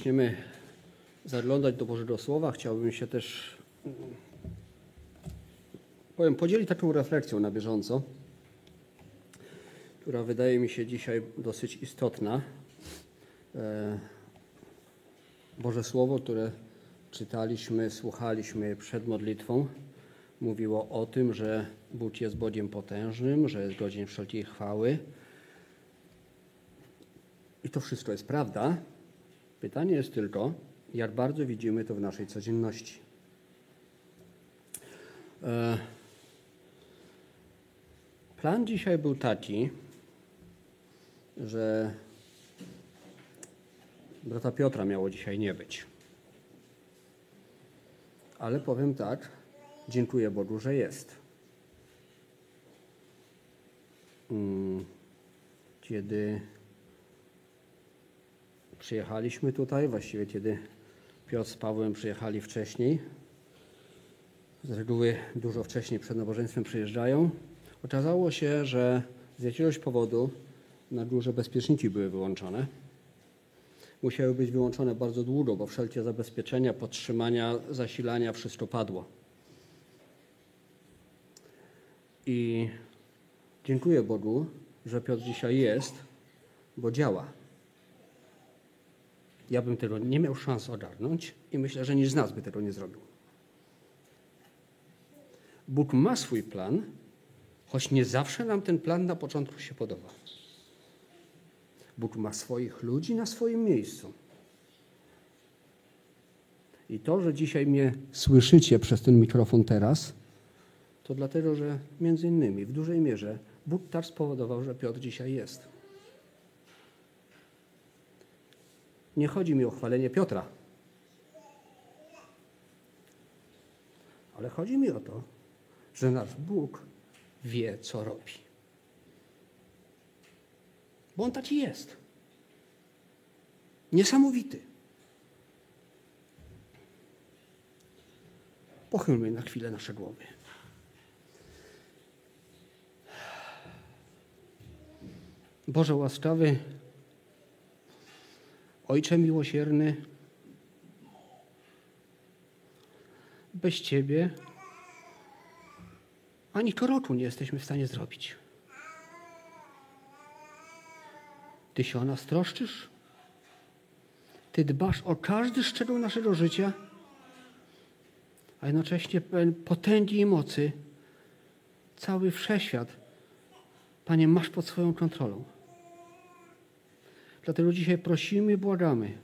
zaczniemy zaglądać do Bożego Słowa, chciałbym się też powiem, podzielić taką refleksją na bieżąco, która wydaje mi się dzisiaj dosyć istotna. E, Boże Słowo, które czytaliśmy, słuchaliśmy przed modlitwą, mówiło o tym, że Bóg jest Bogiem potężnym, że jest godzien wszelkiej chwały. I to wszystko jest prawda. Pytanie jest tylko, jak bardzo widzimy to w naszej codzienności. E, plan dzisiaj był taki, że brata Piotra miało dzisiaj nie być. Ale powiem tak, dziękuję Bogu, że jest. Mm, kiedy przyjechaliśmy tutaj, właściwie kiedy Piotr z Pawłem przyjechali wcześniej, z reguły dużo wcześniej przed nabożeństwem przyjeżdżają, okazało się, że z jakiegoś powodu na górze bezpieczniki były wyłączone. Musiały być wyłączone bardzo długo, bo wszelkie zabezpieczenia, podtrzymania, zasilania, wszystko padło. I dziękuję Bogu, że Piotr dzisiaj jest, bo działa. Ja bym tego nie miał szans ogarnąć i myślę, że nikt z nas by tego nie zrobił. Bóg ma swój plan, choć nie zawsze nam ten plan na początku się podoba. Bóg ma swoich ludzi na swoim miejscu. I to, że dzisiaj mnie słyszycie przez ten mikrofon teraz, to dlatego, że między innymi w dużej mierze Bóg tak spowodował, że Piotr dzisiaj jest. Nie chodzi mi o chwalenie Piotra, ale chodzi mi o to, że nasz Bóg wie, co robi. Bo On taki jest. Niesamowity. Pochylmy na chwilę nasze głowy. Boże łaskawy, Ojcze miłosierny, bez Ciebie ani kroku nie jesteśmy w stanie zrobić. Ty się o nas troszczysz? Ty dbasz o każdy szczegół naszego życia, a jednocześnie potęgi i mocy cały wszechświat, Panie, masz pod swoją kontrolą. Dlatego dzisiaj prosimy błagamy.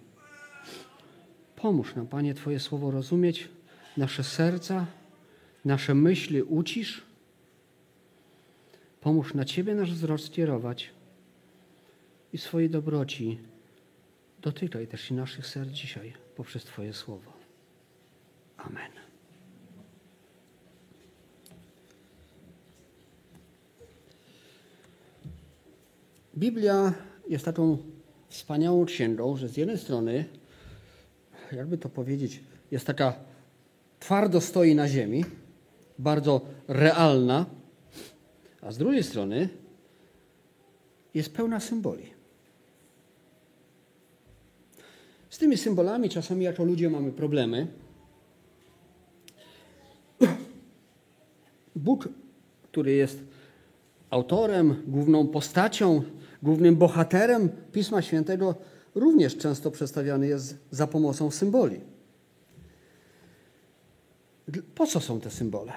Pomóż nam, Panie, Twoje słowo rozumieć, nasze serca, nasze myśli ucisz. Pomóż na Ciebie nasz wzrok skierować i swojej dobroci dotykaj też i naszych serc dzisiaj poprzez Twoje słowo. Amen. Biblia jest taką wspaniałą księgą, że z jednej strony, jakby to powiedzieć, jest taka twardo stoi na ziemi, bardzo realna, a z drugiej strony jest pełna symboli. Z tymi symbolami czasami jako ludzie mamy problemy. Bóg, który jest autorem, główną postacią, głównym bohaterem Pisma Świętego, również często przedstawiany jest za pomocą symboli. Po co są te symbole?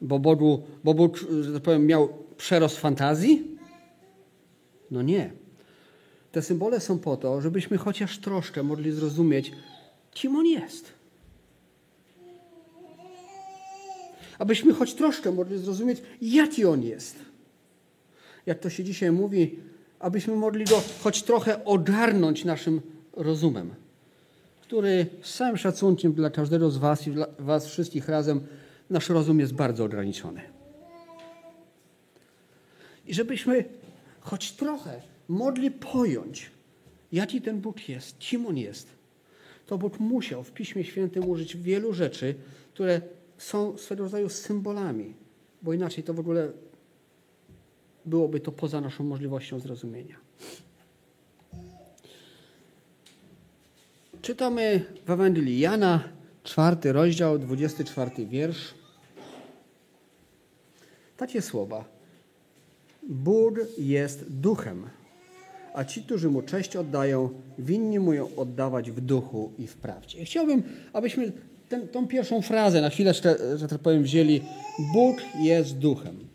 Bo, Bogu, bo Bóg, że tak powiem, miał przerost fantazji? No nie. Te symbole są po to, żebyśmy chociaż troszkę mogli zrozumieć, kim On jest. Abyśmy choć troszkę mogli zrozumieć, jaki On jest. Jak to się dzisiaj mówi, abyśmy mogli go choć trochę ogarnąć naszym rozumem, który z całym szacunkiem dla każdego z Was i dla Was wszystkich razem, nasz rozum jest bardzo ograniczony. I żebyśmy choć trochę mogli pojąć, jaki ten Bóg jest, kim On jest, to Bóg musiał w Piśmie Świętym użyć wielu rzeczy, które są swego rodzaju symbolami, bo inaczej to w ogóle byłoby to poza naszą możliwością zrozumienia. czytamy w Ewangelii Jana, czwarty rozdział, 24 wiersz. Takie słowa. Bóg jest duchem, a ci, którzy mu cześć oddają, winni mu ją oddawać w duchu i w prawdzie. Chciałbym, abyśmy tą pierwszą frazę na chwilę, że tak powiem, wzięli. Bóg jest duchem.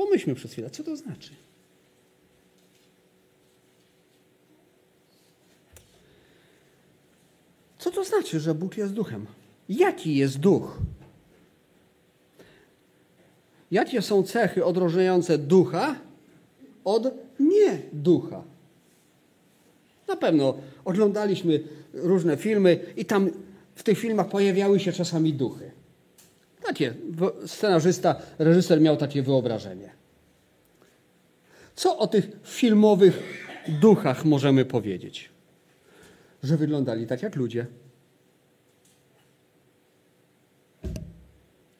Pomyślmy przez chwilę, co to znaczy. Co to znaczy, że Bóg jest duchem? Jaki jest duch? Jakie są cechy odróżniające ducha od nie ducha? Na pewno oglądaliśmy różne filmy i tam w tych filmach pojawiały się czasami duchy. Takie, scenarzysta, reżyser miał takie wyobrażenie. Co o tych filmowych duchach możemy powiedzieć? Że wyglądali tak jak ludzie.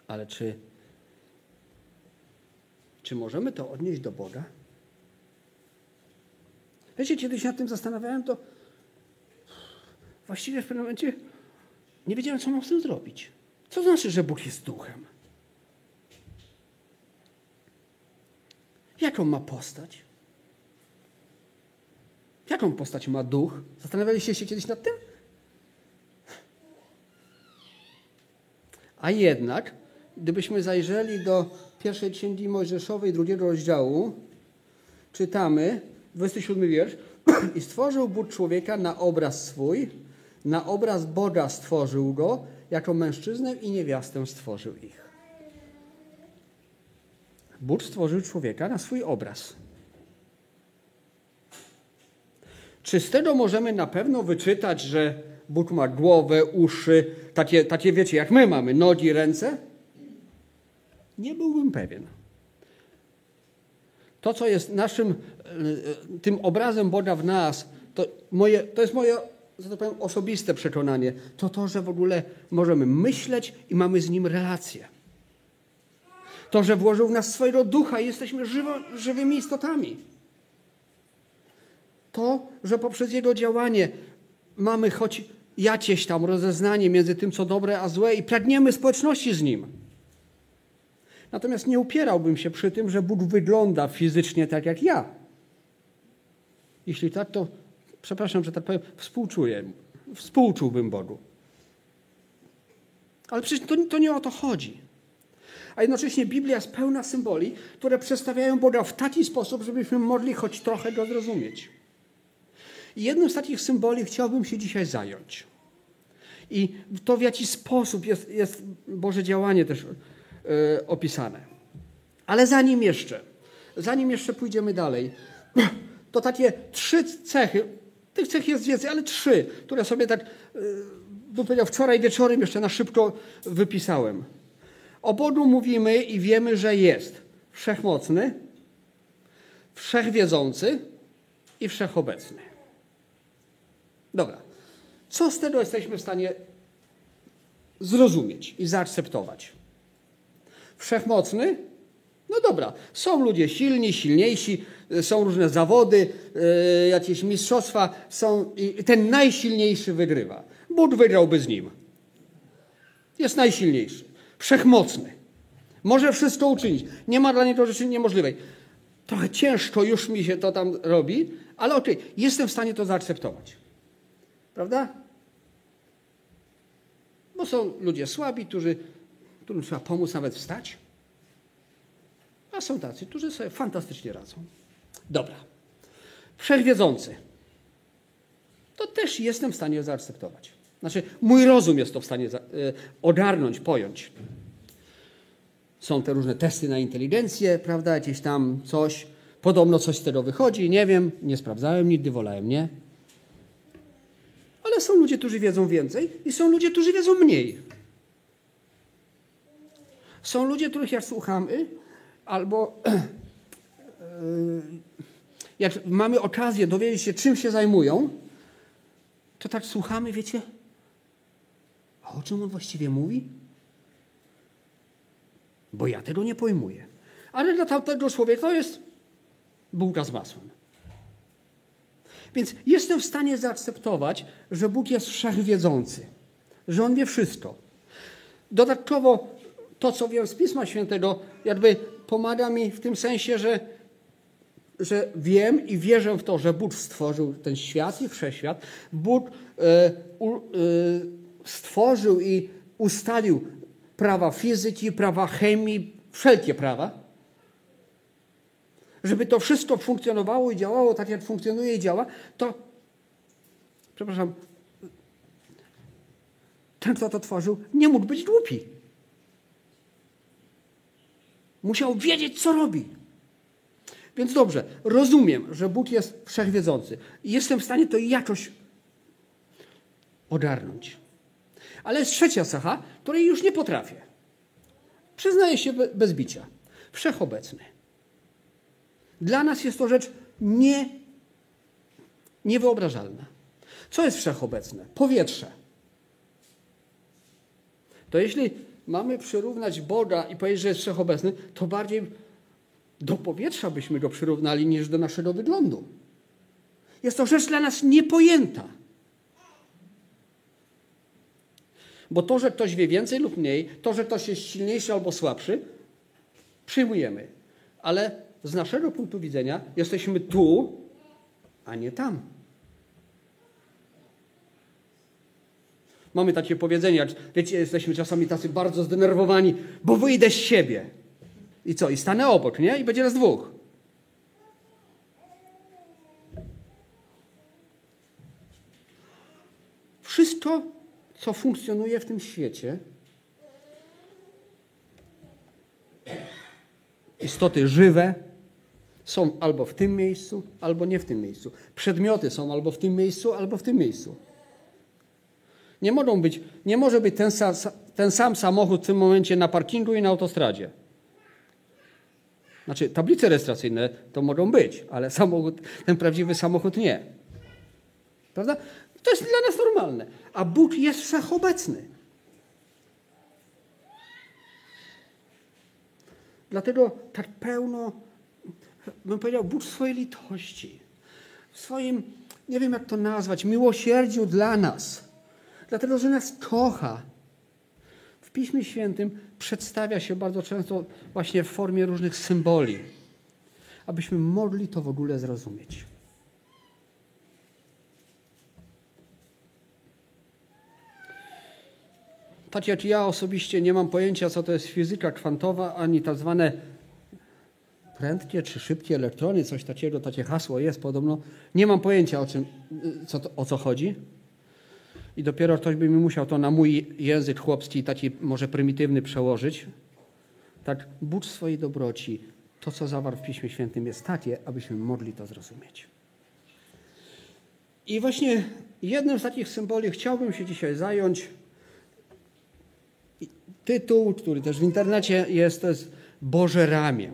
Ale czy, czy możemy to odnieść do Boga? Wiecie, kiedyś nad tym zastanawiałem, to właściwie w pewnym momencie nie wiedziałem, co mam z tym zrobić. Co znaczy, że Bóg jest duchem? Jaką ma postać? Jaką postać ma duch? Zastanawialiście się kiedyś nad tym? A jednak, gdybyśmy zajrzeli do pierwszej księgi Mojżeszowej, drugiego rozdziału, czytamy, 27 wiersz, i stworzył Bóg człowieka na obraz swój, na obraz Boga stworzył go, jako mężczyznę i niewiastę stworzył ich. Bóg stworzył człowieka na swój obraz. Czy z tego możemy na pewno wyczytać, że Bóg ma głowę, uszy, takie, takie wiecie, jak my mamy, nogi, ręce? Nie byłbym pewien. To, co jest naszym, e, tym obrazem Boga w nas, to, moje, to jest moje że tak powiem, osobiste przekonanie, to to, że w ogóle możemy myśleć i mamy z Nim relację. To, że włożył w nas swojego ducha i jesteśmy żywo, żywymi istotami. To, że poprzez Jego działanie mamy choć jakieś tam rozeznanie między tym, co dobre, a złe i pragniemy społeczności z Nim. Natomiast nie upierałbym się przy tym, że Bóg wygląda fizycznie tak jak ja. Jeśli tak, to przepraszam, że tak powiem, współczuję. Współczułbym Bogu. Ale przecież to, to nie o to chodzi. A jednocześnie Biblia jest pełna symboli, które przedstawiają Boga w taki sposób, żebyśmy mogli choć trochę go zrozumieć. I jednym z takich symboli chciałbym się dzisiaj zająć. I to w jaki sposób jest, jest Boże działanie też yy, opisane. Ale zanim jeszcze, zanim jeszcze pójdziemy dalej, to takie trzy cechy, tych cech jest więcej, ale trzy, które sobie tak, yy, bym powiedział, wczoraj wieczorem jeszcze na szybko wypisałem. O Bogu mówimy i wiemy, że jest wszechmocny, wszechwiedzący i wszechobecny. Dobra. Co z tego jesteśmy w stanie zrozumieć i zaakceptować? Wszechmocny? No dobra, są ludzie silni, silniejsi, są różne zawody, yy, jakieś mistrzostwa, są, i ten najsilniejszy wygrywa. Bóg wygrałby z nim. Jest najsilniejszy, wszechmocny. Może wszystko uczynić. Nie ma dla niego rzeczy niemożliwej. Trochę ciężko już mi się to tam robi, ale okej, okay, jestem w stanie to zaakceptować. Prawda? Bo są ludzie słabi, którzy, którym trzeba pomóc nawet wstać. A są tacy, którzy sobie fantastycznie radzą. Dobra. Wszechwiedzący. To też jestem w stanie zaakceptować. Znaczy, mój rozum jest to w stanie e, ogarnąć, pojąć. Są te różne testy na inteligencję, prawda, jakieś tam coś. Podobno coś z tego wychodzi, nie wiem, nie sprawdzałem nigdy, wolałem nie. Ale są ludzie, którzy wiedzą więcej i są ludzie, którzy wiedzą mniej. Są ludzie, których jak słuchamy, albo jak mamy okazję dowiedzieć się, czym się zajmują, to tak słuchamy, wiecie, a o czym on właściwie mówi? Bo ja tego nie pojmuję. Ale dla tamtego człowieka to jest bułka z masłem. Więc jestem w stanie zaakceptować, że Bóg jest wszechwiedzący, że On wie wszystko. Dodatkowo to, co wiem z Pisma Świętego, jakby pomaga mi w tym sensie, że, że wiem i wierzę w to, że Bóg stworzył ten świat i wszechświat. Bóg e, u, e, stworzył i ustalił prawa fizyki, prawa chemii, wszelkie prawa. Żeby to wszystko funkcjonowało i działało tak, jak funkcjonuje i działa, to, przepraszam, ten, kto to tworzył, nie mógł być głupi. Musiał wiedzieć, co robi. Więc dobrze, rozumiem, że Bóg jest wszechwiedzący. Jestem w stanie to jakoś ogarnąć. Ale jest trzecia cecha, której już nie potrafię. Przyznaję się bez bicia. Wszechobecny. Dla nas jest to rzecz nie, niewyobrażalna. Co jest wszechobecne? Powietrze. To jeśli mamy przyrównać Boga i powiedzieć, że jest wszechobecny, to bardziej do powietrza byśmy go przyrównali niż do naszego wyglądu. Jest to rzecz dla nas niepojęta. Bo to, że ktoś wie więcej lub mniej, to, że ktoś jest silniejszy albo słabszy, przyjmujemy. Ale z naszego punktu widzenia jesteśmy tu, a nie tam. Mamy takie powiedzenie, wiecie, jesteśmy czasami tacy bardzo zdenerwowani, bo wyjdę z siebie. I co? I stanę obok, nie? I będzie nas dwóch. Wszystko, co funkcjonuje w tym świecie, istoty żywe, są albo w tym miejscu, albo nie w tym miejscu. Przedmioty są albo w tym miejscu, albo w tym miejscu. Nie, mogą być, nie może być ten sam, ten sam samochód w tym momencie na parkingu i na autostradzie. Znaczy, tablice rejestracyjne to mogą być, ale samochód, ten prawdziwy samochód nie. Prawda? To jest dla nas normalne. A Bóg jest wszechobecny. Dlatego tak pełno, bym powiedział, Bóg swojej litości, w swoim, nie wiem jak to nazwać, miłosierdziu dla nas dlatego że nas kocha. W Piśmie Świętym przedstawia się bardzo często właśnie w formie różnych symboli, abyśmy mogli to w ogóle zrozumieć. Tak jak ja osobiście nie mam pojęcia, co to jest fizyka kwantowa, ani tak zwane prędkie czy szybkie elektrony, coś takiego, takie hasło jest podobno. Nie mam pojęcia, o, czym, co to, o co chodzi i dopiero ktoś by mi musiał to na mój język chłopski, taki może prymitywny, przełożyć. Tak, Bóg swojej dobroci, to co zawarł w Piśmie Świętym jest takie, abyśmy mogli to zrozumieć. I właśnie jednym z takich symboli chciałbym się dzisiaj zająć. Tytuł, który też w internecie jest, to jest Boże ramię.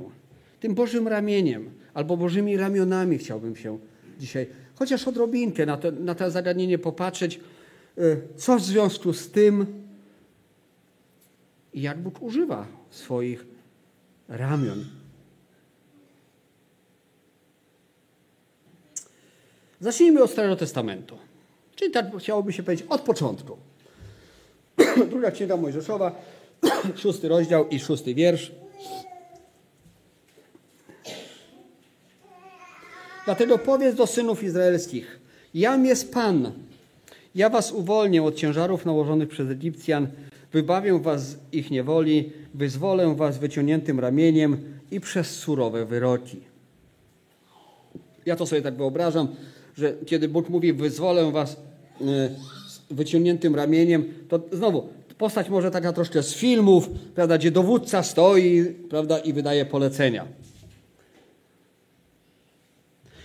Tym Bożym ramieniem albo Bożymi ramionami chciałbym się dzisiaj, chociaż odrobinkę na to, na to zagadnienie popatrzeć, co w związku z tym, jak Bóg używa swoich ramion. Zacznijmy od Starego Testamentu. Czyli tak chciałoby się powiedzieć od początku. Druga Księga Mojżeszowa, szósty rozdział i szósty wiersz. Dlatego powiedz do synów izraelskich, jam jest Pan, ja was uwolnię od ciężarów nałożonych przez Egipcjan, wybawię was z ich niewoli, wyzwolę was wyciągniętym ramieniem i przez surowe wyroki. Ja to sobie tak wyobrażam, że kiedy Bóg mówi wyzwolę was y, z wyciągniętym ramieniem, to znowu postać może taka troszkę z filmów, prawda, gdzie dowódca stoi prawda, i wydaje polecenia.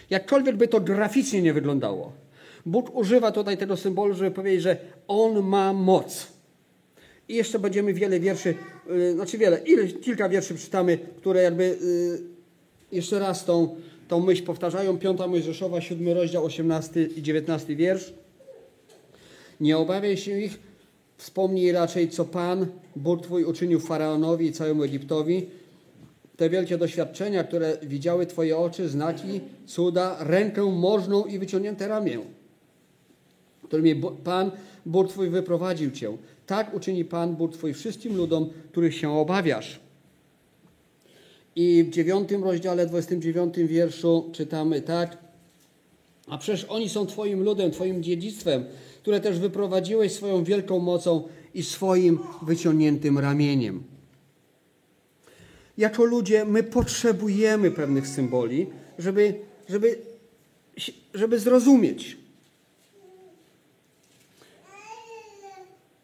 Jakkolwiek by to graficznie nie wyglądało, Bóg używa tutaj tego symbolu, żeby powiedzieć, że On ma moc. I jeszcze będziemy wiele wierszy, yy, znaczy wiele, ile, kilka wierszy czytamy, które jakby yy, jeszcze raz tą, tą myśl powtarzają. Piąta Mojżeszowa, siódmy rozdział, 18 i 19 wiersz. Nie obawiaj się ich, wspomnij raczej, co Pan, Bóg Twój uczynił Faraonowi i całemu Egiptowi. te wielkie doświadczenia, które widziały Twoje oczy, znaki, cuda, rękę możną i wyciągnięte ramię, którymi Pan Bóg Twój wyprowadził Cię. Tak uczyni Pan Bóg Twój wszystkim ludom, których się obawiasz. I w dziewiątym rozdziale, 29 wierszu czytamy tak. A przecież oni są Twoim ludem, Twoim dziedzictwem, które też wyprowadziłeś swoją wielką mocą i swoim wyciągniętym ramieniem. Jako ludzie my potrzebujemy pewnych symboli, żeby, żeby, żeby zrozumieć.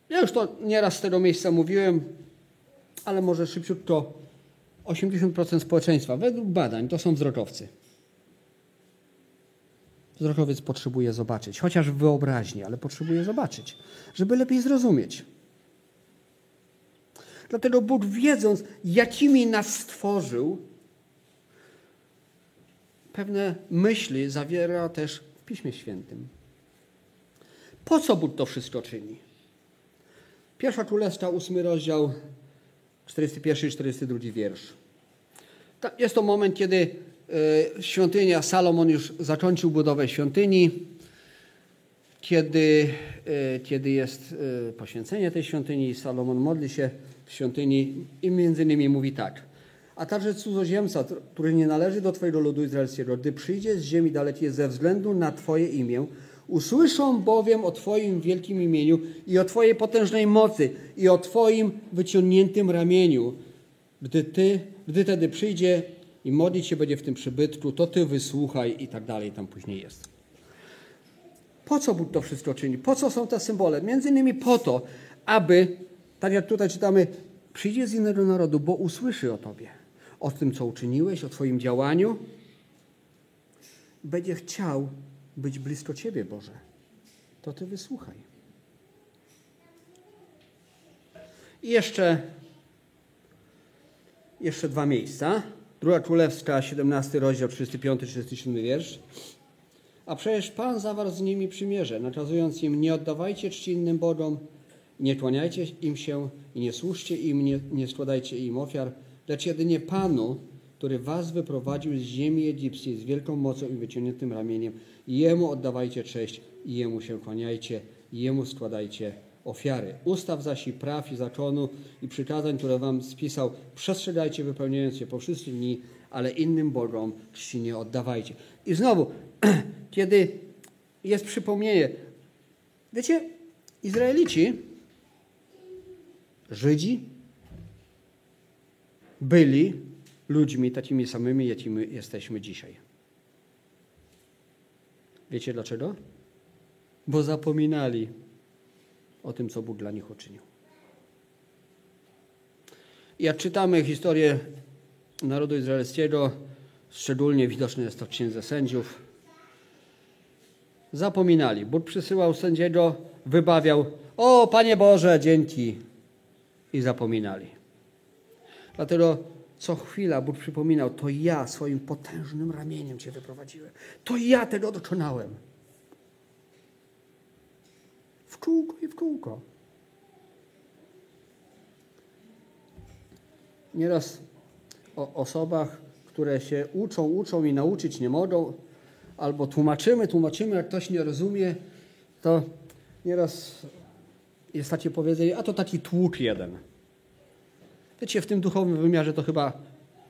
Ja już to nieraz z tego miejsca mówiłem, ale może szybciutko 80% społeczeństwa, według badań, to są wzrokowcy. Wzrokowiec potrzebuje zobaczyć, chociaż w wyobraźni, ale potrzebuje zobaczyć, żeby lepiej zrozumieć. Dlatego Bóg, wiedząc, jakimi nas stworzył, pewne myśli zawiera też w Piśmie Świętym. Po co Bóg to wszystko czyni? Pierwsza Królewska, ósmy rozdział, 41 i 42 wiersz. Jest to moment, kiedy e, świątynia, Salomon już zakończył budowę świątyni, kiedy, e, kiedy jest e, poświęcenie tej świątyni, Salomon modli się w świątyni i między innymi mówi tak. A także cudzoziemca, który nie należy do Twojego ludu izraelskiego, gdy przyjdzie z ziemi dalekiej ze względu na Twoje imię, usłyszą bowiem o Twoim wielkim imieniu i o Twojej potężnej mocy i o Twoim wyciągniętym ramieniu. Gdy Ty, gdy tedy przyjdzie i modlić się będzie w tym przybytku, to Ty wysłuchaj i tak dalej, tam później jest. Po co Bóg to wszystko czyni? Po co są te symbole? Między innymi po to, aby, tak jak tutaj czytamy, przyjdzie z innego narodu, bo usłyszy o Tobie, o tym, co uczyniłeś, o Twoim działaniu. Będzie chciał być blisko Ciebie, Boże. To Ty wysłuchaj. I jeszcze, jeszcze dwa miejsca. Druga Królewska, 17 rozdział, 35-37 wiersz. A przecież Pan zawarł z nimi przymierze, nakazując im, nie oddawajcie czci innym Bogom, nie kłaniajcie im się i nie służcie im, nie, nie składajcie im ofiar, lecz jedynie Panu, który was wyprowadził z ziemi egipskiej z wielką mocą i wyciągniętym ramieniem. Jemu oddawajcie cześć i Jemu się kłaniajcie i Jemu składajcie ofiary. Ustaw zaś i praw i zakonu i przykazań, które wam spisał, przestrzegajcie, wypełniając je po wszystkie dni, ale innym Bogom czci nie oddawajcie. I znowu, kiedy jest przypomnienie, wiecie, Izraelici, Żydzi, byli ludźmi takimi samymi, jakimi jesteśmy dzisiaj. Wiecie dlaczego? Bo zapominali o tym, co Bóg dla nich uczynił. Jak czytamy historię narodu izraelskiego, szczególnie widoczne jest to w Księdze Sędziów, zapominali. Bóg przysyłał sędziego, wybawiał, o Panie Boże, dzięki. I zapominali. Dlatego co chwila Bóg przypominał, to ja swoim potężnym ramieniem Cię wyprowadziłem. To ja tego dokonałem. W kółko i w kółko. Nieraz o osobach, które się uczą, uczą i nauczyć nie mogą, albo tłumaczymy, tłumaczymy, jak ktoś nie rozumie, to nieraz jest takie powiedzenie, a to taki tłuk jeden. Wiecie, w tym duchowym wymiarze to chyba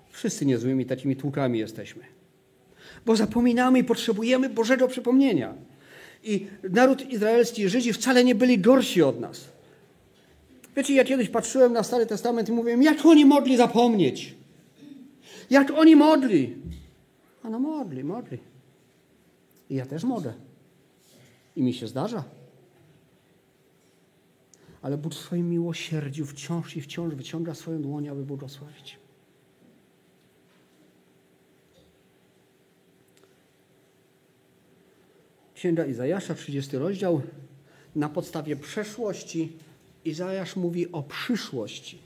wszyscy niezłymi takimi tłukami jesteśmy. Bo zapominamy i potrzebujemy Bożego przypomnienia. I naród izraelski, Żydzi wcale nie byli gorsi od nas. Wiecie, ja kiedyś patrzyłem na Stary Testament i mówiłem, jak oni mogli zapomnieć? Jak oni modli? A no modli, modli. I ja też mogę. I mi się zdarza. Ale Bóg w swoim miłosierdziu wciąż i wciąż wyciąga swoją dłoń, aby błogosławić. Księga Izajasza, 30 rozdział. Na podstawie przeszłości Izajasz mówi o przyszłości.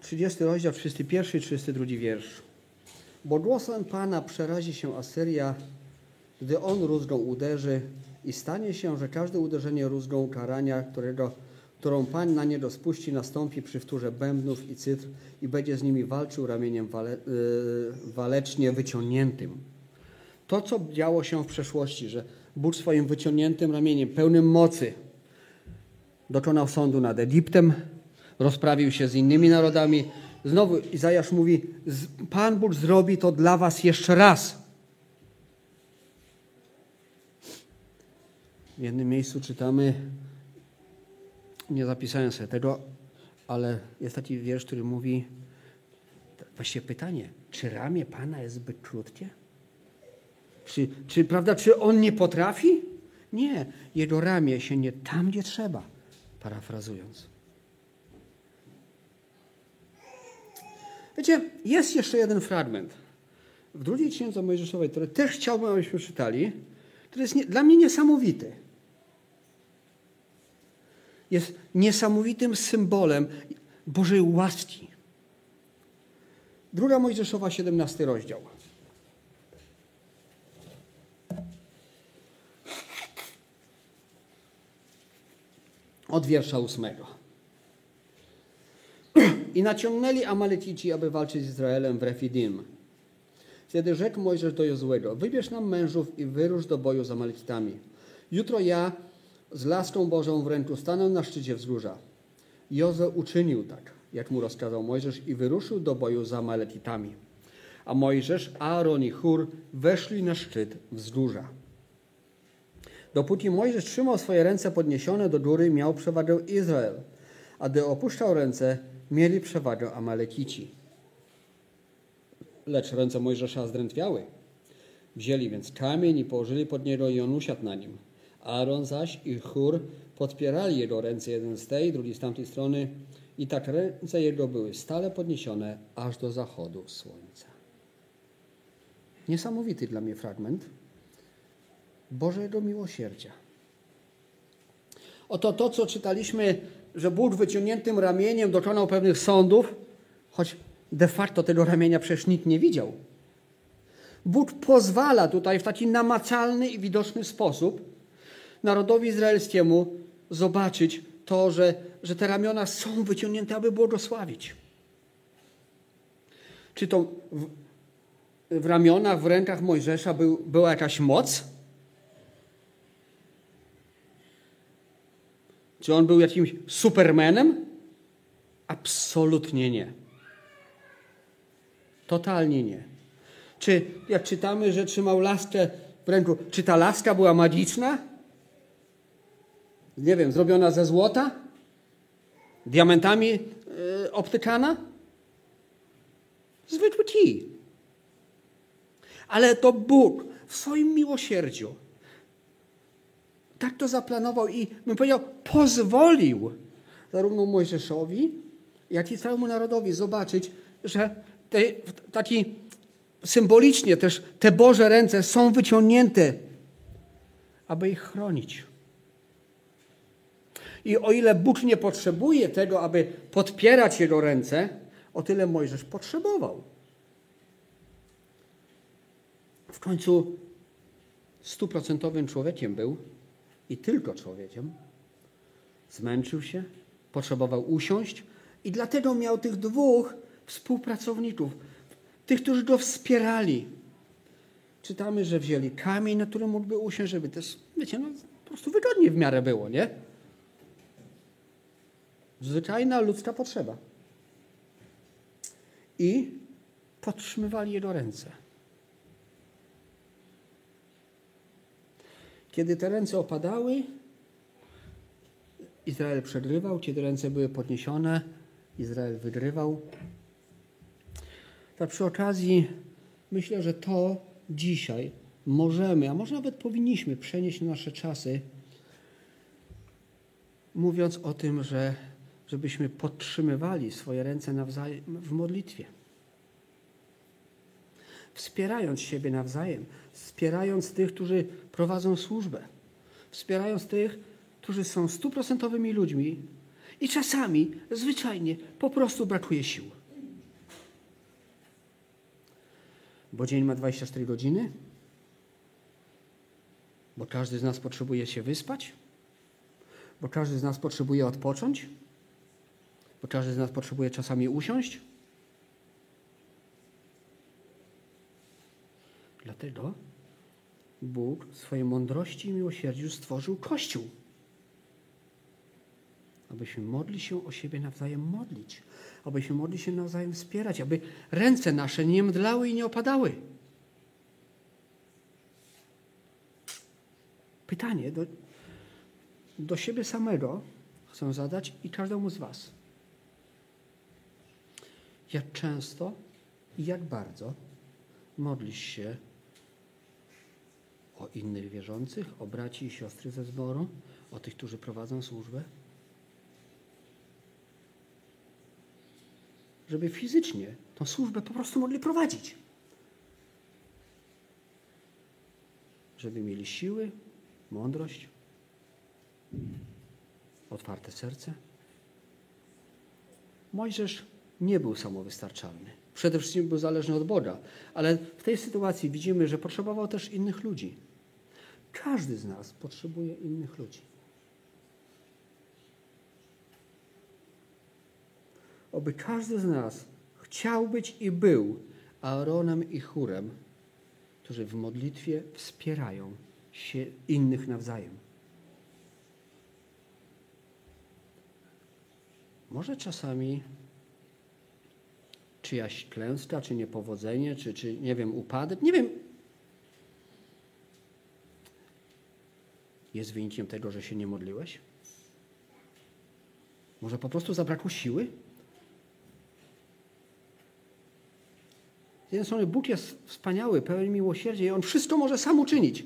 30 rozdział, 31 i 32 wiersz. Bo głosem Pana przerazi się Asyria, gdy on rózgą uderzy i stanie się, że każde uderzenie rózgą karania, którego, którą Pan na nie rozpuści, nastąpi przy wtórze bębnów i cytr i będzie z nimi walczył ramieniem wale, yy, walecznie wyciągniętym. To, co działo się w przeszłości, że Bóg swoim wyciągniętym ramieniem, pełnym mocy, dokonał sądu nad Egiptem, rozprawił się z innymi narodami. Znowu Izajasz mówi: Pan Bóg zrobi to dla was jeszcze raz. W jednym miejscu czytamy, nie zapisałem sobie tego, ale jest taki wiersz, który mówi, właściwie pytanie, czy ramię Pana jest zbyt krótkie? Czy, czy, prawda, czy On nie potrafi? Nie, Jego ramię się nie tam, gdzie trzeba, parafrazując. Wiecie, jest jeszcze jeden fragment w drugiej księdze Mojżeszowej, który też chciałbym, abyśmy czytali, który jest nie, dla mnie niesamowity jest niesamowitym symbolem Bożej łaski. Druga Mojżeszowa, 17 rozdział. Od wiersza ósmego. I naciągnęli Amalecici, aby walczyć z Izraelem w Refidim. Wtedy rzekł Mojżesz do Jozłego, wybierz nam mężów i wyrusz do boju z Amalekitami. Jutro ja z laską Bożą w ręku stanął na szczycie wzgórza. Jozo uczynił tak, jak mu rozkazał Mojżesz i wyruszył do boju za Maletitami. A Mojżesz, Aaron i Chur weszli na szczyt wzgórza. Dopóki Mojżesz trzymał swoje ręce podniesione do góry, miał przewagę Izrael, a gdy opuszczał ręce, mieli przewagę Amalekici. Lecz ręce Mojżesza zdrętwiały. Wzięli więc kamień i położyli pod niego i on usiadł na nim. Aaron zaś i Chur podpierali jego ręce jeden z tej, drugi z tamtej strony i tak ręce jego były stale podniesione aż do zachodu słońca. Niesamowity dla mnie fragment Bożego miłosierdzia. Oto to, co czytaliśmy, że Bóg wyciągniętym ramieniem dokonał pewnych sądów, choć de facto tego ramienia przecież nikt nie widział. Bóg pozwala tutaj w taki namacalny i widoczny sposób narodowi izraelskiemu zobaczyć to, że, że te ramiona są wyciągnięte, aby błogosławić. Czy to w, w ramionach, w rękach Mojżesza był, była jakaś moc? Czy on był jakimś supermenem? Absolutnie nie. Totalnie nie. Czy jak czytamy, że trzymał laskę w ręku, czy ta laska była magiczna? Nie wiem, zrobiona ze złota? Diamentami yy, obtykana? Zwykły kij. Ale to Bóg w swoim miłosierdziu tak to zaplanował i bym powiedział, pozwolił zarówno Mojżeszowi, jak i całemu narodowi zobaczyć, że te, taki symbolicznie też te Boże ręce są wyciągnięte, aby ich chronić. I o ile Bóg nie potrzebuje tego, aby podpierać jego ręce, o tyle Mojżesz potrzebował. W końcu stuprocentowym człowiekiem był i tylko człowiekiem. Zmęczył się, potrzebował usiąść i dlatego miał tych dwóch współpracowników, tych, którzy go wspierali. Czytamy, że wzięli kamień, na którym mógłby usiąść, żeby też, wiecie, no, po prostu wygodnie w miarę było, nie? Zwyczajna ludzka potrzeba. I podtrzymywali jego ręce. Kiedy te ręce opadały, Izrael przegrywał, kiedy ręce były podniesione, Izrael wygrywał. Tak przy okazji myślę, że to dzisiaj możemy, a może nawet powinniśmy przenieść na nasze czasy, mówiąc o tym, że żebyśmy podtrzymywali swoje ręce nawzajem w modlitwie. Wspierając siebie nawzajem, wspierając tych, którzy prowadzą służbę, wspierając tych, którzy są stuprocentowymi ludźmi i czasami, zwyczajnie, po prostu brakuje sił. Bo dzień ma 24 godziny, bo każdy z nas potrzebuje się wyspać Bo każdy z nas potrzebuje odpocząć, bo każdy z nas potrzebuje czasami usiąść. Dlatego Bóg w swojej mądrości i miłosierdziu stworzył Kościół. Abyśmy modli się o siebie nawzajem modlić, abyśmy modli się nawzajem wspierać, aby ręce nasze nie mdlały i nie opadały. Pytanie do, do siebie samego chcę zadać i każdemu z Was. Jak często i jak bardzo modlisz się o innych wierzących, o braci i siostry ze zboru, o tych, którzy prowadzą służbę? Żeby fizycznie tą służbę po prostu mogli prowadzić. Żeby mieli siły, mądrość, otwarte serce. Mojżesz nie był samowystarczalny. Przede wszystkim był zależny od Boga, ale w tej sytuacji widzimy, że potrzebował też innych ludzi. Każdy z nas potrzebuje innych ludzi. Oby każdy z nas chciał być i był Aaronem i Chórem, którzy w modlitwie wspierają się innych nawzajem. Może czasami czyjaś klęska, czy niepowodzenie, czy, czy nie wiem, upadek, nie wiem. Jest wynikiem tego, że się nie modliłeś? Może po prostu zabrakło siły? Z jednej strony Bóg jest wspaniały, pełen miłosierdzia i On wszystko może sam uczynić.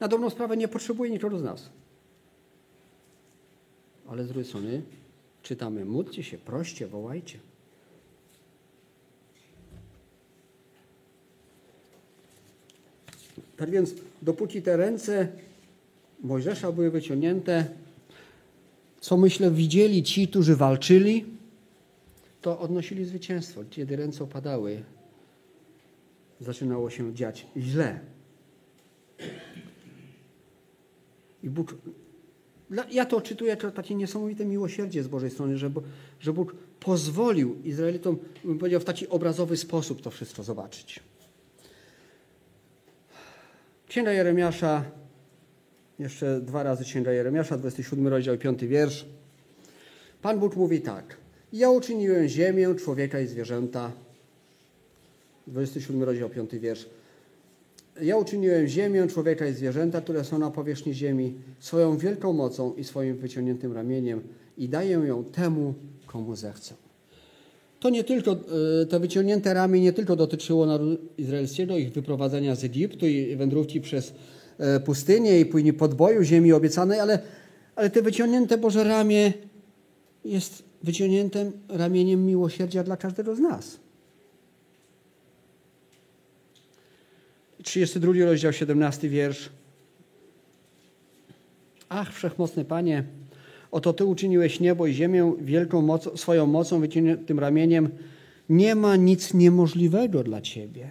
Na dobrą sprawę nie potrzebuje nikogo z nas. Ale z drugiej strony czytamy, módlcie się, proście, wołajcie. Tak więc, dopóki te ręce Mojżesza były wyciągnięte, co myślę widzieli ci, którzy walczyli, to odnosili zwycięstwo. Kiedy ręce opadały, zaczynało się dziać źle. I Bóg, ja to odczytuję jako takie niesamowite miłosierdzie z Bożej strony, że, że Bóg pozwolił Izraelitom, bym powiedział, w taki obrazowy sposób to wszystko zobaczyć. Księga Jeremiasza, jeszcze dwa razy Księga Jeremiasza, 27 rozdział, 5 wiersz. Pan Bóg mówi tak. Ja uczyniłem ziemię, człowieka i zwierzęta. 27 rozdział, 5 wiersz. Ja uczyniłem ziemię, człowieka i zwierzęta, które są na powierzchni ziemi, swoją wielką mocą i swoim wyciągniętym ramieniem i daję ją temu, komu zechcę. To nie tylko, e, to wyciągnięte ramię nie tylko dotyczyło narodu izraelskiego, ich wyprowadzenia z Egiptu i wędrówki przez e, pustynię i później podboju ziemi obiecanej, ale, ale te wyciągnięte Boże ramię jest wyciągniętym ramieniem miłosierdzia dla każdego z nas. 32 rozdział, 17 wiersz. Ach, wszechmocny Panie, oto Ty uczyniłeś niebo i ziemię wielką moc, swoją mocą, wyciągniętym ramieniem. Nie ma nic niemożliwego dla Ciebie.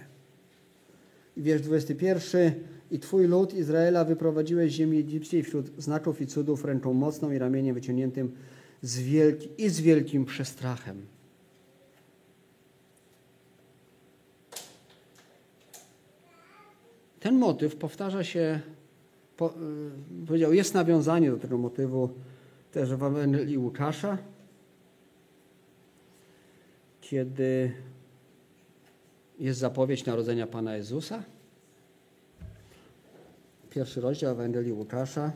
Wiersz 21. I Twój lud Izraela wyprowadziłeś z ziemi egipskiej wśród znaków i cudów ręką mocną i ramieniem wyciągniętym z wielki, i z wielkim przestrachem. Ten motyw powtarza się, po, y, powiedział, jest nawiązanie do tego motywu też w Ewangelii Łukasza, kiedy jest zapowiedź narodzenia Pana Jezusa. Pierwszy rozdział Ewangelii Łukasza.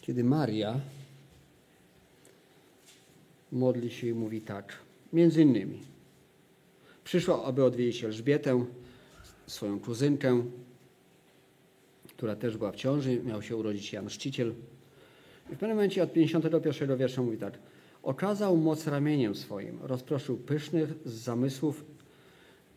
kiedy Maria modli się i mówi tak, między innymi, przyszła, aby odwiedzić Elżbietę, swoją kuzynkę, która też była w ciąży, miał się urodzić Jan Szciciel. I w pewnym momencie od 51 wiersza mówi tak, okazał moc ramieniem swoim, rozproszył pysznych z zamysłów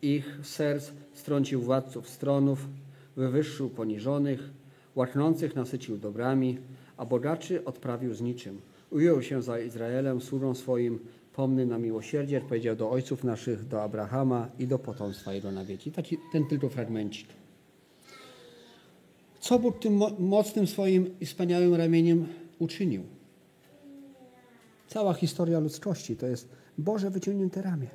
ich serc, strącił władców stronów, wywyższył poniżonych, łaknących nasycił dobrami, a bogaczy odprawił z niczym. Ujął się za Izraelem, służą swoim pomny na miłosierdzie, powiedział do ojców naszych, do Abrahama i do potomstwa jego na wieki. Taki, ten tylko fragmencik. Co Bóg tym mocnym swoim i wspaniałym ramieniem uczynił? Cała historia ludzkości to jest Boże wyciągnięte ramię.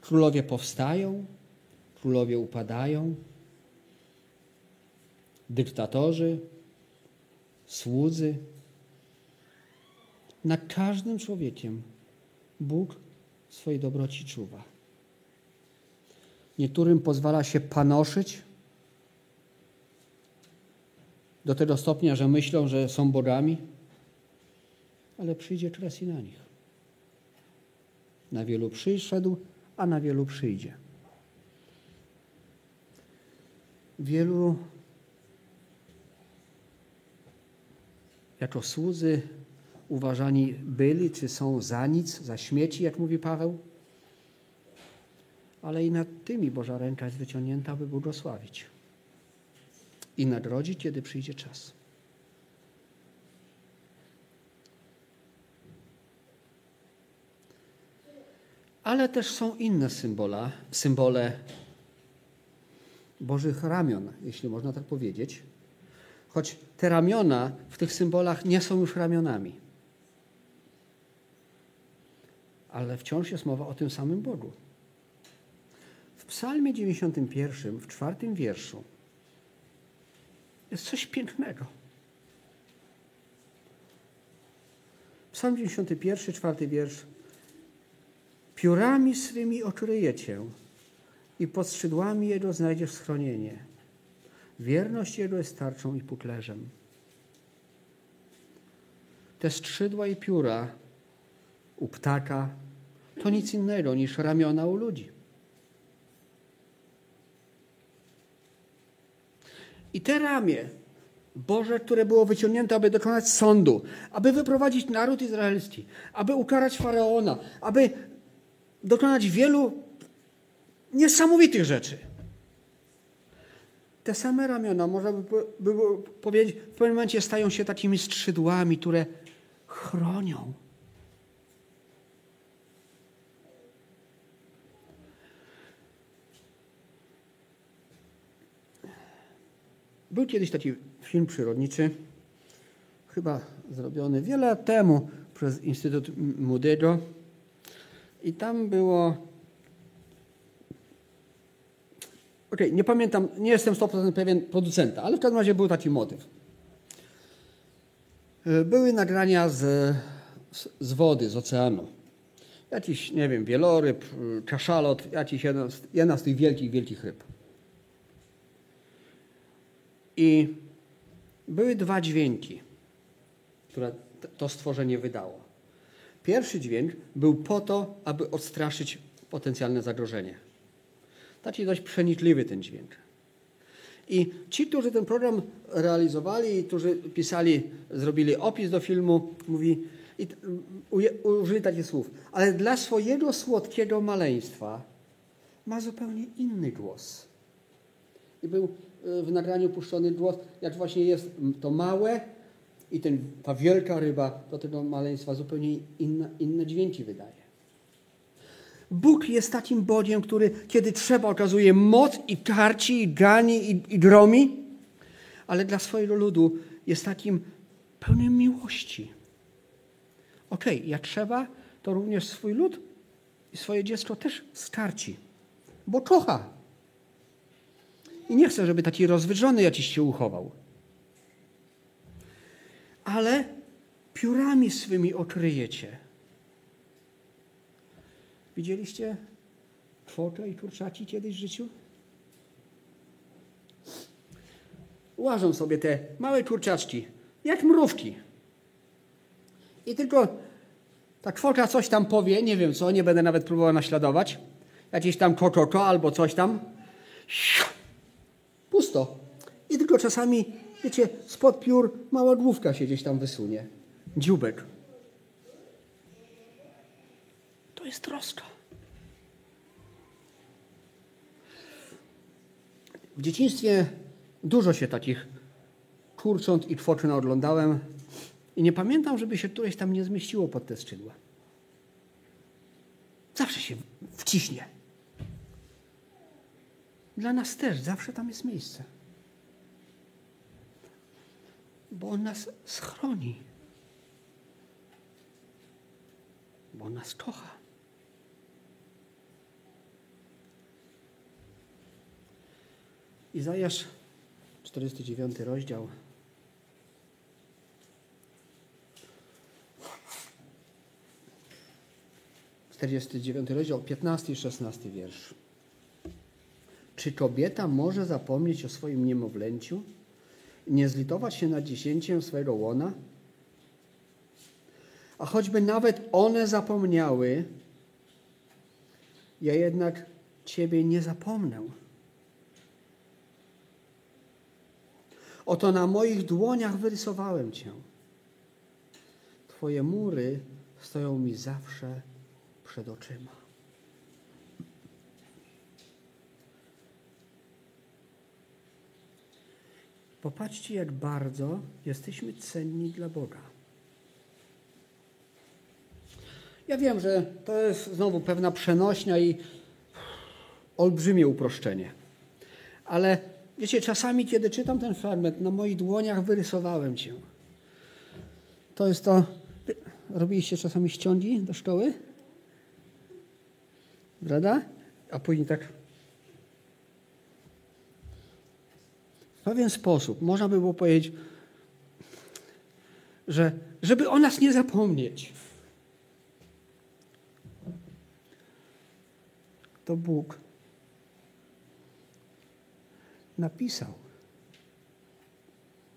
Królowie powstają, królowie upadają, dyktatorzy, słudzy. Nad każdym człowiekiem Bóg swojej dobroci czuwa. Niektórym pozwala się panoszyć do tego stopnia, że myślą, że są bogami, ale przyjdzie czas i na nich. Na wielu przyszedł, a na wielu przyjdzie. Wielu jako słudzy uważani byli, czy są za nic, za śmieci, jak mówi Paweł. Ale i nad tymi Boża ręka jest wyciągnięta, aby błogosławić i nagrodzić, kiedy przyjdzie czas. Ale też są inne symbola, symbole Bożych ramion, jeśli można tak powiedzieć. Choć te ramiona w tych symbolach nie są już ramionami. Ale wciąż jest mowa o tym samym Bogu. W Psalmie 91, w czwartym wierszu, jest coś pięknego. Psalm 91, czwarty wiersz. Piórami swymi okryje cię i pod skrzydłami Jego znajdziesz schronienie. Wierność Jego jest tarczą i puklerzem. Te skrzydła i pióra u ptaka to nic innego niż ramiona u ludzi. I te ramię Boże, które było wyciągnięte, aby dokonać sądu, aby wyprowadzić naród izraelski, aby ukarać faraona, aby dokonać wielu niesamowitych rzeczy. Te same ramiona, można by powiedzieć, w pewnym momencie stają się takimi skrzydłami, które chronią. Był kiedyś taki film przyrodniczy, chyba zrobiony wiele lat temu przez Instytut Młodego. I tam było. Okay, nie pamiętam, nie jestem 100% pewien producenta, ale w każdym razie był taki motyw. Były nagrania z, z wody, z oceanu. Jakiś, nie wiem, wieloryb, kaszalot, jakiś jedna, jedna z tych wielkich, wielkich ryb. I były dwa dźwięki, które to stworzenie wydało. Pierwszy dźwięk był po to, aby odstraszyć potencjalne zagrożenie. Taki dość przenikliwy ten dźwięk. I ci, którzy ten program realizowali, którzy pisali, zrobili opis do filmu, mówi, i użyli takich słów, ale dla swojego słodkiego maleństwa ma zupełnie inny głos. I był w nagraniu puszczony głos, jak właśnie jest to małe i ten, ta wielka ryba do tego maleństwa zupełnie inna, inne dźwięki wydaje. Bóg jest takim Bogiem, który kiedy trzeba okazuje moc i karci, i gani, i, i gromi, ale dla swojego ludu jest takim pełnym miłości. Okej, okay, jak trzeba, to również swój lud i swoje dziecko też skarci, bo kocha. I nie chce, żeby taki rozwydrzony jakiś się uchował. Ale piórami swymi okryjecie. Widzieliście twocze i kurczaki kiedyś w życiu? Łażą sobie te małe kurczaczki, jak mrówki. I tylko ta kwota coś tam powie, nie wiem co, nie będę nawet próbował naśladować. Jakieś tam kokoko albo coś tam. Pusto. I tylko czasami, wiecie, spod piór mała główka się gdzieś tam wysunie. Dziubek. To jest troska. W dzieciństwie dużo się takich kurcząt i twoczyn oglądałem I nie pamiętam, żeby się któreś tam nie zmieściło pod te skrzydła. Zawsze się wciśnie. Dla nas też zawsze tam jest miejsce. Bo On nas schroni. Bo On nas kocha. Izajasz, 49 rozdział. Czterdziesty dziewiąty rozdział, 15 i 16 wiersz. Czy kobieta może zapomnieć o swoim niemowlęciu? Nie zlitować się nad dziesięciem swego łona? A choćby nawet one zapomniały, ja jednak Ciebie nie zapomnę. Oto na moich dłoniach wyrysowałem Cię. Twoje mury stoją mi zawsze przed oczyma. Popatrzcie, jak bardzo jesteśmy cenni dla Boga. Ja wiem, że to jest znowu pewna przenośnia i olbrzymie uproszczenie. Ale wiecie, czasami, kiedy czytam ten fragment, na moich dłoniach wyrysowałem cię. To jest to. Robiliście czasami ściągi do szkoły? Prawda? A później tak. Pewien sposób można by było powiedzieć, że żeby o nas nie zapomnieć, to Bóg napisał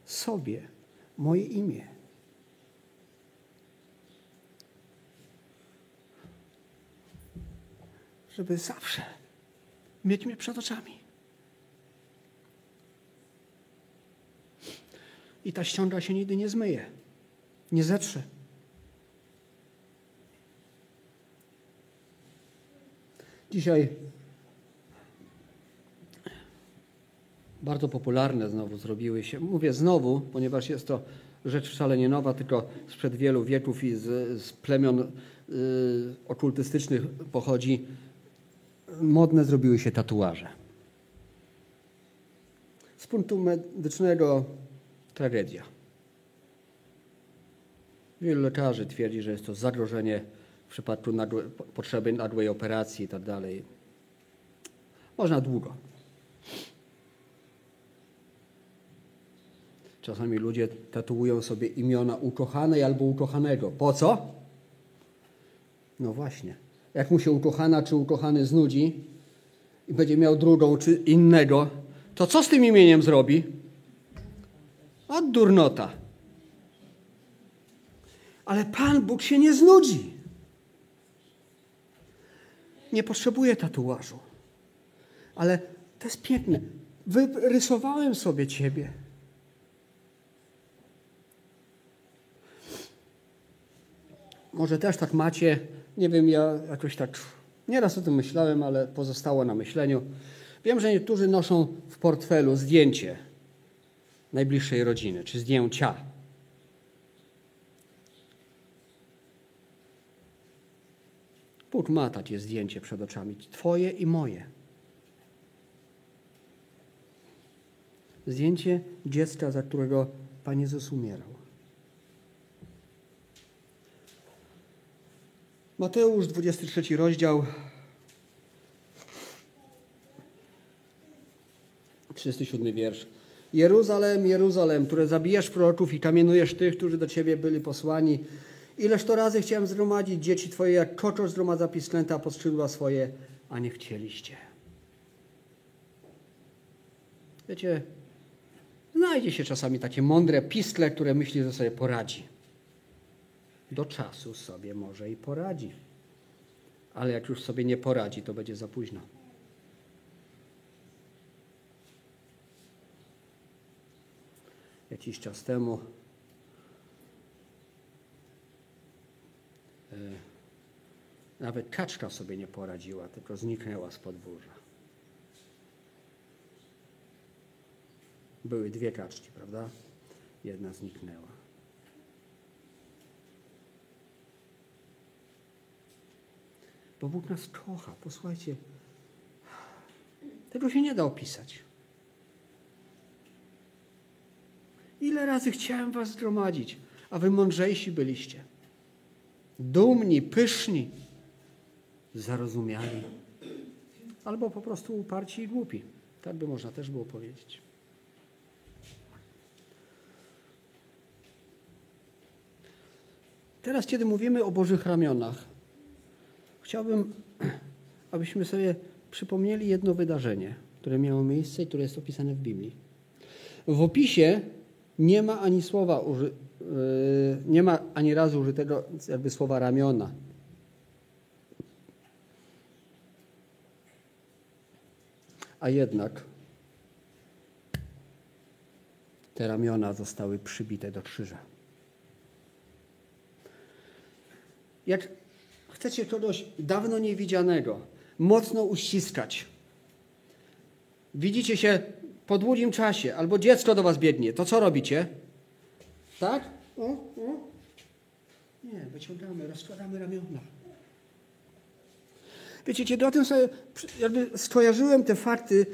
sobie moje imię. Żeby zawsze mieć mnie przed oczami. I ta ściąga się nigdy nie zmyje, nie zetrze. Dzisiaj bardzo popularne znowu zrobiły się. Mówię znowu, ponieważ jest to rzecz wcale nie nowa, tylko sprzed wielu wieków i z, z plemion y, okultystycznych pochodzi. Modne zrobiły się tatuaże. Z punktu medycznego tragedia. Wielu lekarzy twierdzi, że jest to zagrożenie w przypadku nagłe, potrzeby nagłej operacji i tak dalej. Można długo. Czasami ludzie tatuują sobie imiona ukochanej albo ukochanego. Po co? No właśnie. Jak mu się ukochana czy ukochany znudzi i będzie miał drugą czy innego, to co z tym imieniem zrobi? Od durnota. Ale Pan Bóg się nie znudzi. Nie potrzebuje tatuażu. Ale to jest piękne. Wyrysowałem sobie Ciebie. Może też tak macie, nie wiem, ja jakoś tak nieraz o tym myślałem, ale pozostało na myśleniu. Wiem, że niektórzy noszą w portfelu zdjęcie najbliższej rodziny, czy zdjęcia. Bóg ma takie zdjęcie przed oczami, Twoje i moje. Zdjęcie dziecka, za którego Pan Jezus umierał. Mateusz, 23 rozdział, 37 wiersz. Jeruzalem, Jeruzalem, które zabijasz proroków i kamienujesz tych, którzy do Ciebie byli posłani. Ileż to razy chciałem zgromadzić dzieci Twoje, jak koczor zgromadza pisklęta pod skrzydła swoje, a nie chcieliście. Wiecie, znajdzie się czasami takie mądre piskle, które myśli, że sobie poradzi. Do czasu sobie może i poradzi. Ale jak już sobie nie poradzi, to będzie za późno. jakiś czas temu. E, nawet kaczka sobie nie poradziła, tylko zniknęła z podwórza. Były dwie kaczki, prawda? Jedna zniknęła. Bo Bóg nas kocha. Posłuchajcie, tego się nie da opisać. Ile razy chciałem was zgromadzić, a wy mądrzejsi byliście. Dumni, pyszni, zarozumiali. Albo po prostu uparci i głupi. Tak by można też było powiedzieć. Teraz, kiedy mówimy o Bożych ramionach, chciałbym, abyśmy sobie przypomnieli jedno wydarzenie, które miało miejsce i które jest opisane w Biblii. W opisie nie ma ani słowa, uży, yy, nie ma ani razu użytego jakby słowa ramiona. A jednak te ramiona zostały przybite do krzyża. Jak chcecie kogoś dawno niewidzianego mocno uściskać, widzicie się po długim czasie, albo dziecko do was biegnie, to co robicie? Tak? O, o. Nie, wyciągamy, rozkładamy ramiona. Wiecie, kiedy o tym sobie jakby skojarzyłem te fakty,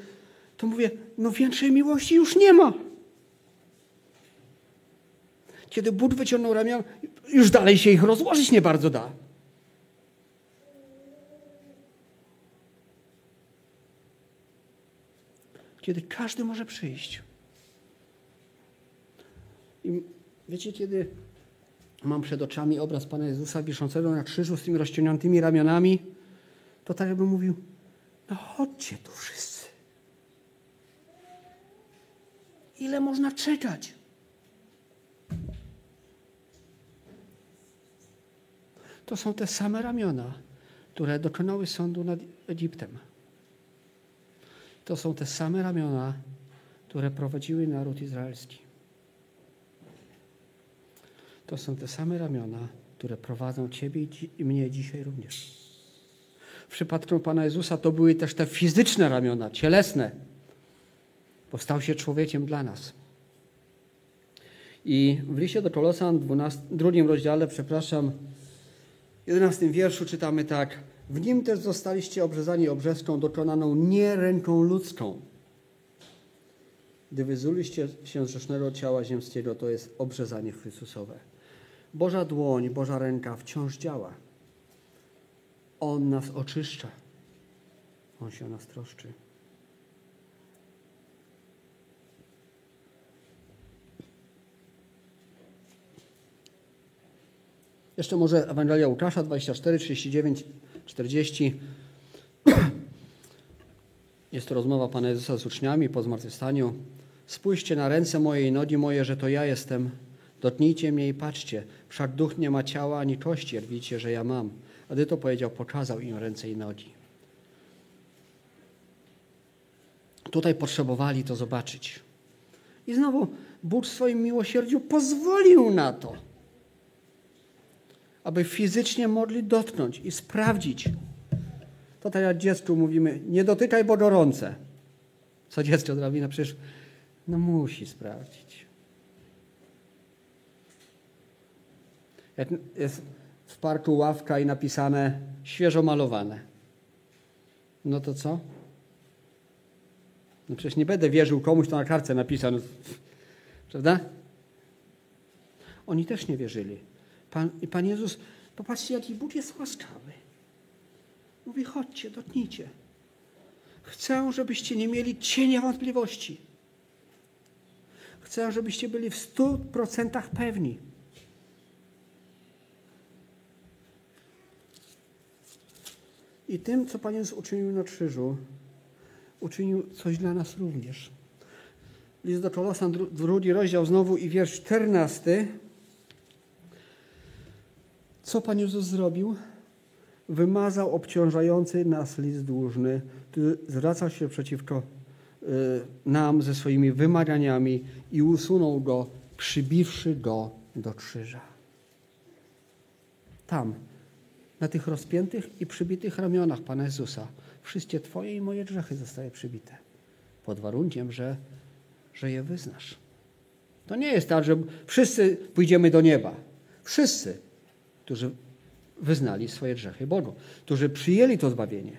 to mówię, no większej miłości już nie ma. Kiedy Bóg wyciągnął ramiona, już dalej się ich rozłożyć nie bardzo da. Kiedy każdy może przyjść. I wiecie, kiedy mam przed oczami obraz Pana Jezusa wiszącego na krzyżu z tymi rozciągniętymi ramionami, to tak jakbym mówił, no chodźcie tu wszyscy. Ile można czekać? To są te same ramiona, które dokonały sądu nad Egiptem. To są te same ramiona, które prowadziły naród izraelski. To są te same ramiona, które prowadzą Ciebie i mnie dzisiaj również. W przypadku Pana Jezusa to były też te fizyczne ramiona, cielesne, bo stał się człowiekiem dla nas. I w liście do Kolosan, w drugim rozdziale, przepraszam, 11 wierszu czytamy tak. W nim też zostaliście obrzezani obrzeską dokonaną nie ręką ludzką. Gdy wyzuliście się z grzesznego ciała ziemskiego, to jest obrzezanie Chrystusowe. Boża dłoń, Boża ręka wciąż działa. On nas oczyszcza. On się o nas troszczy. Jeszcze może Ewangelia Łukasza 24, 39, 40. Jest to rozmowa Pana Jezusa z uczniami po zmartwychwstaniu. Spójrzcie na ręce moje i nogi moje, że to ja jestem. Dotknijcie mnie i patrzcie. Wszak duch nie ma ciała ani kości, widzicie, że ja mam. A gdy to powiedział, pokazał im ręce i nogi. Tutaj potrzebowali to zobaczyć. I znowu Bóg w swoim miłosierdziu pozwolił na to aby fizycznie mogli dotknąć i sprawdzić. To tak jak dziecku mówimy, nie dotykaj, bo gorące. Co dziecko zrobi? No przecież no musi sprawdzić. Jak jest w parku ławka i napisane świeżo malowane. No to co? No przecież nie będę wierzył komuś, to na kartce napisano. Prawda? Oni też nie wierzyli. Pan, I Pan Jezus, popatrzcie, jaki Bóg jest łaskawy. Mówi, chodźcie, dotknijcie. Chcę, żebyście nie mieli cienia wątpliwości. Chcę, żebyście byli w stu procentach pewni. I tym, co Pan Jezus uczynił na krzyżu, uczynił coś dla nas również. List do Kolosan, drugi rozdział znowu i wiersz czternasty. Co Pan Jezus zrobił? Wymazał obciążający nas list dłużny, który zwracał się przeciwko y, nam ze swoimi wymaganiami i usunął go, przybiwszy go do krzyża. Tam, na tych rozpiętych i przybitych ramionach Pana Jezusa, wszystkie Twoje i moje grzechy zostały przybite. Pod warunkiem, że, że je wyznasz. To nie jest tak, że wszyscy pójdziemy do nieba. Wszyscy którzy wyznali swoje grzechy Bogu, którzy przyjęli to zbawienie.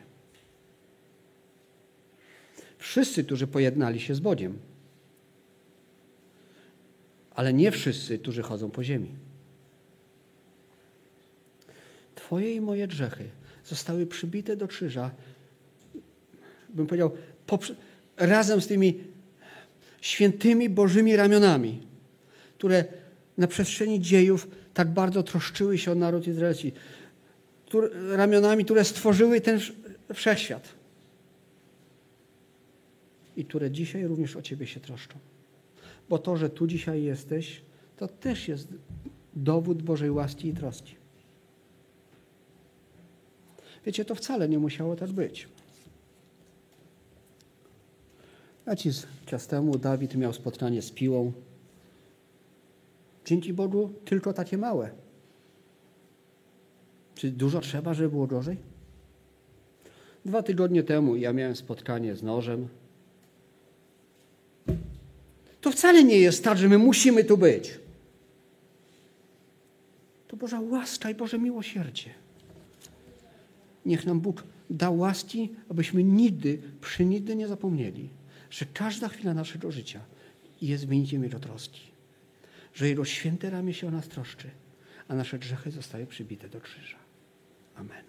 Wszyscy, którzy pojednali się z Bogiem. Ale nie wszyscy, którzy chodzą po ziemi. Twoje i moje grzechy zostały przybite do krzyża, bym powiedział, razem z tymi świętymi Bożymi ramionami, które na przestrzeni dziejów tak bardzo troszczyły się o naród izraelski, ramionami, które stworzyły ten wszechświat i które dzisiaj również o Ciebie się troszczą. Bo to, że tu dzisiaj jesteś, to też jest dowód Bożej łaski i troski. Wiecie, to wcale nie musiało tak być. Jakiś czas temu Dawid miał spotkanie z piłą. Dzięki Bogu tylko takie małe. Czy dużo trzeba, żeby było gorzej? Dwa tygodnie temu ja miałem spotkanie z nożem. To wcale nie jest tak, że my musimy tu być. To Boża łaska i Boże miłosierdzie. Niech nam Bóg da łaski, abyśmy nigdy, przy nigdy nie zapomnieli, że każda chwila naszego życia jest wynikiem Jego troski. Że Jego święte ramię się o nas troszczy, a nasze grzechy zostały przybite do krzyża. Amen.